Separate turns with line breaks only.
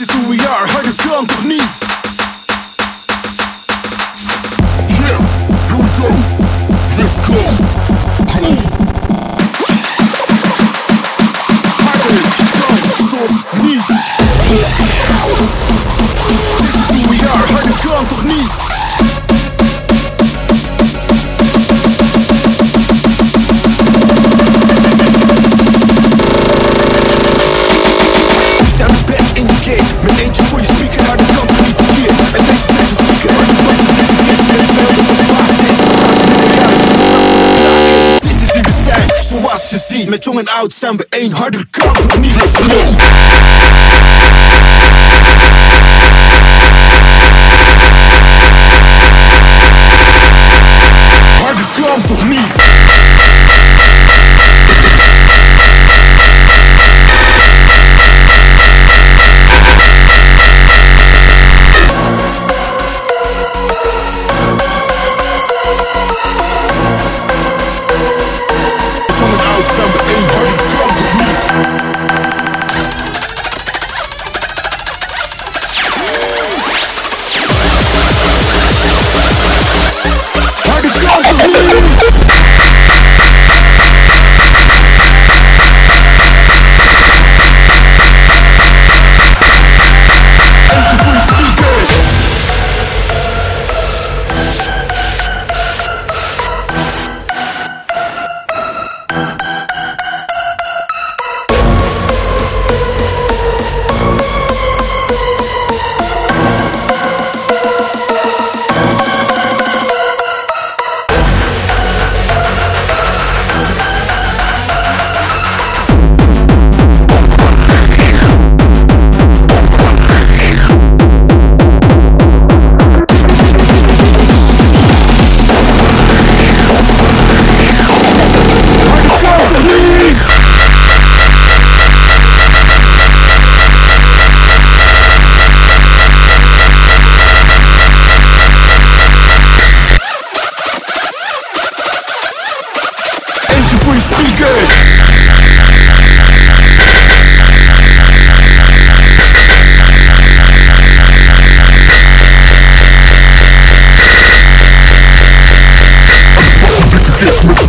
This is who we are, harder kan toch niet?
Yeah, here we go. Let's go. Go.
Niet? This is who we are, harder kan toch niet? Met jong en oud zijn we één, harder kan toch niet.
Let's go. Harder kan toch niet. It's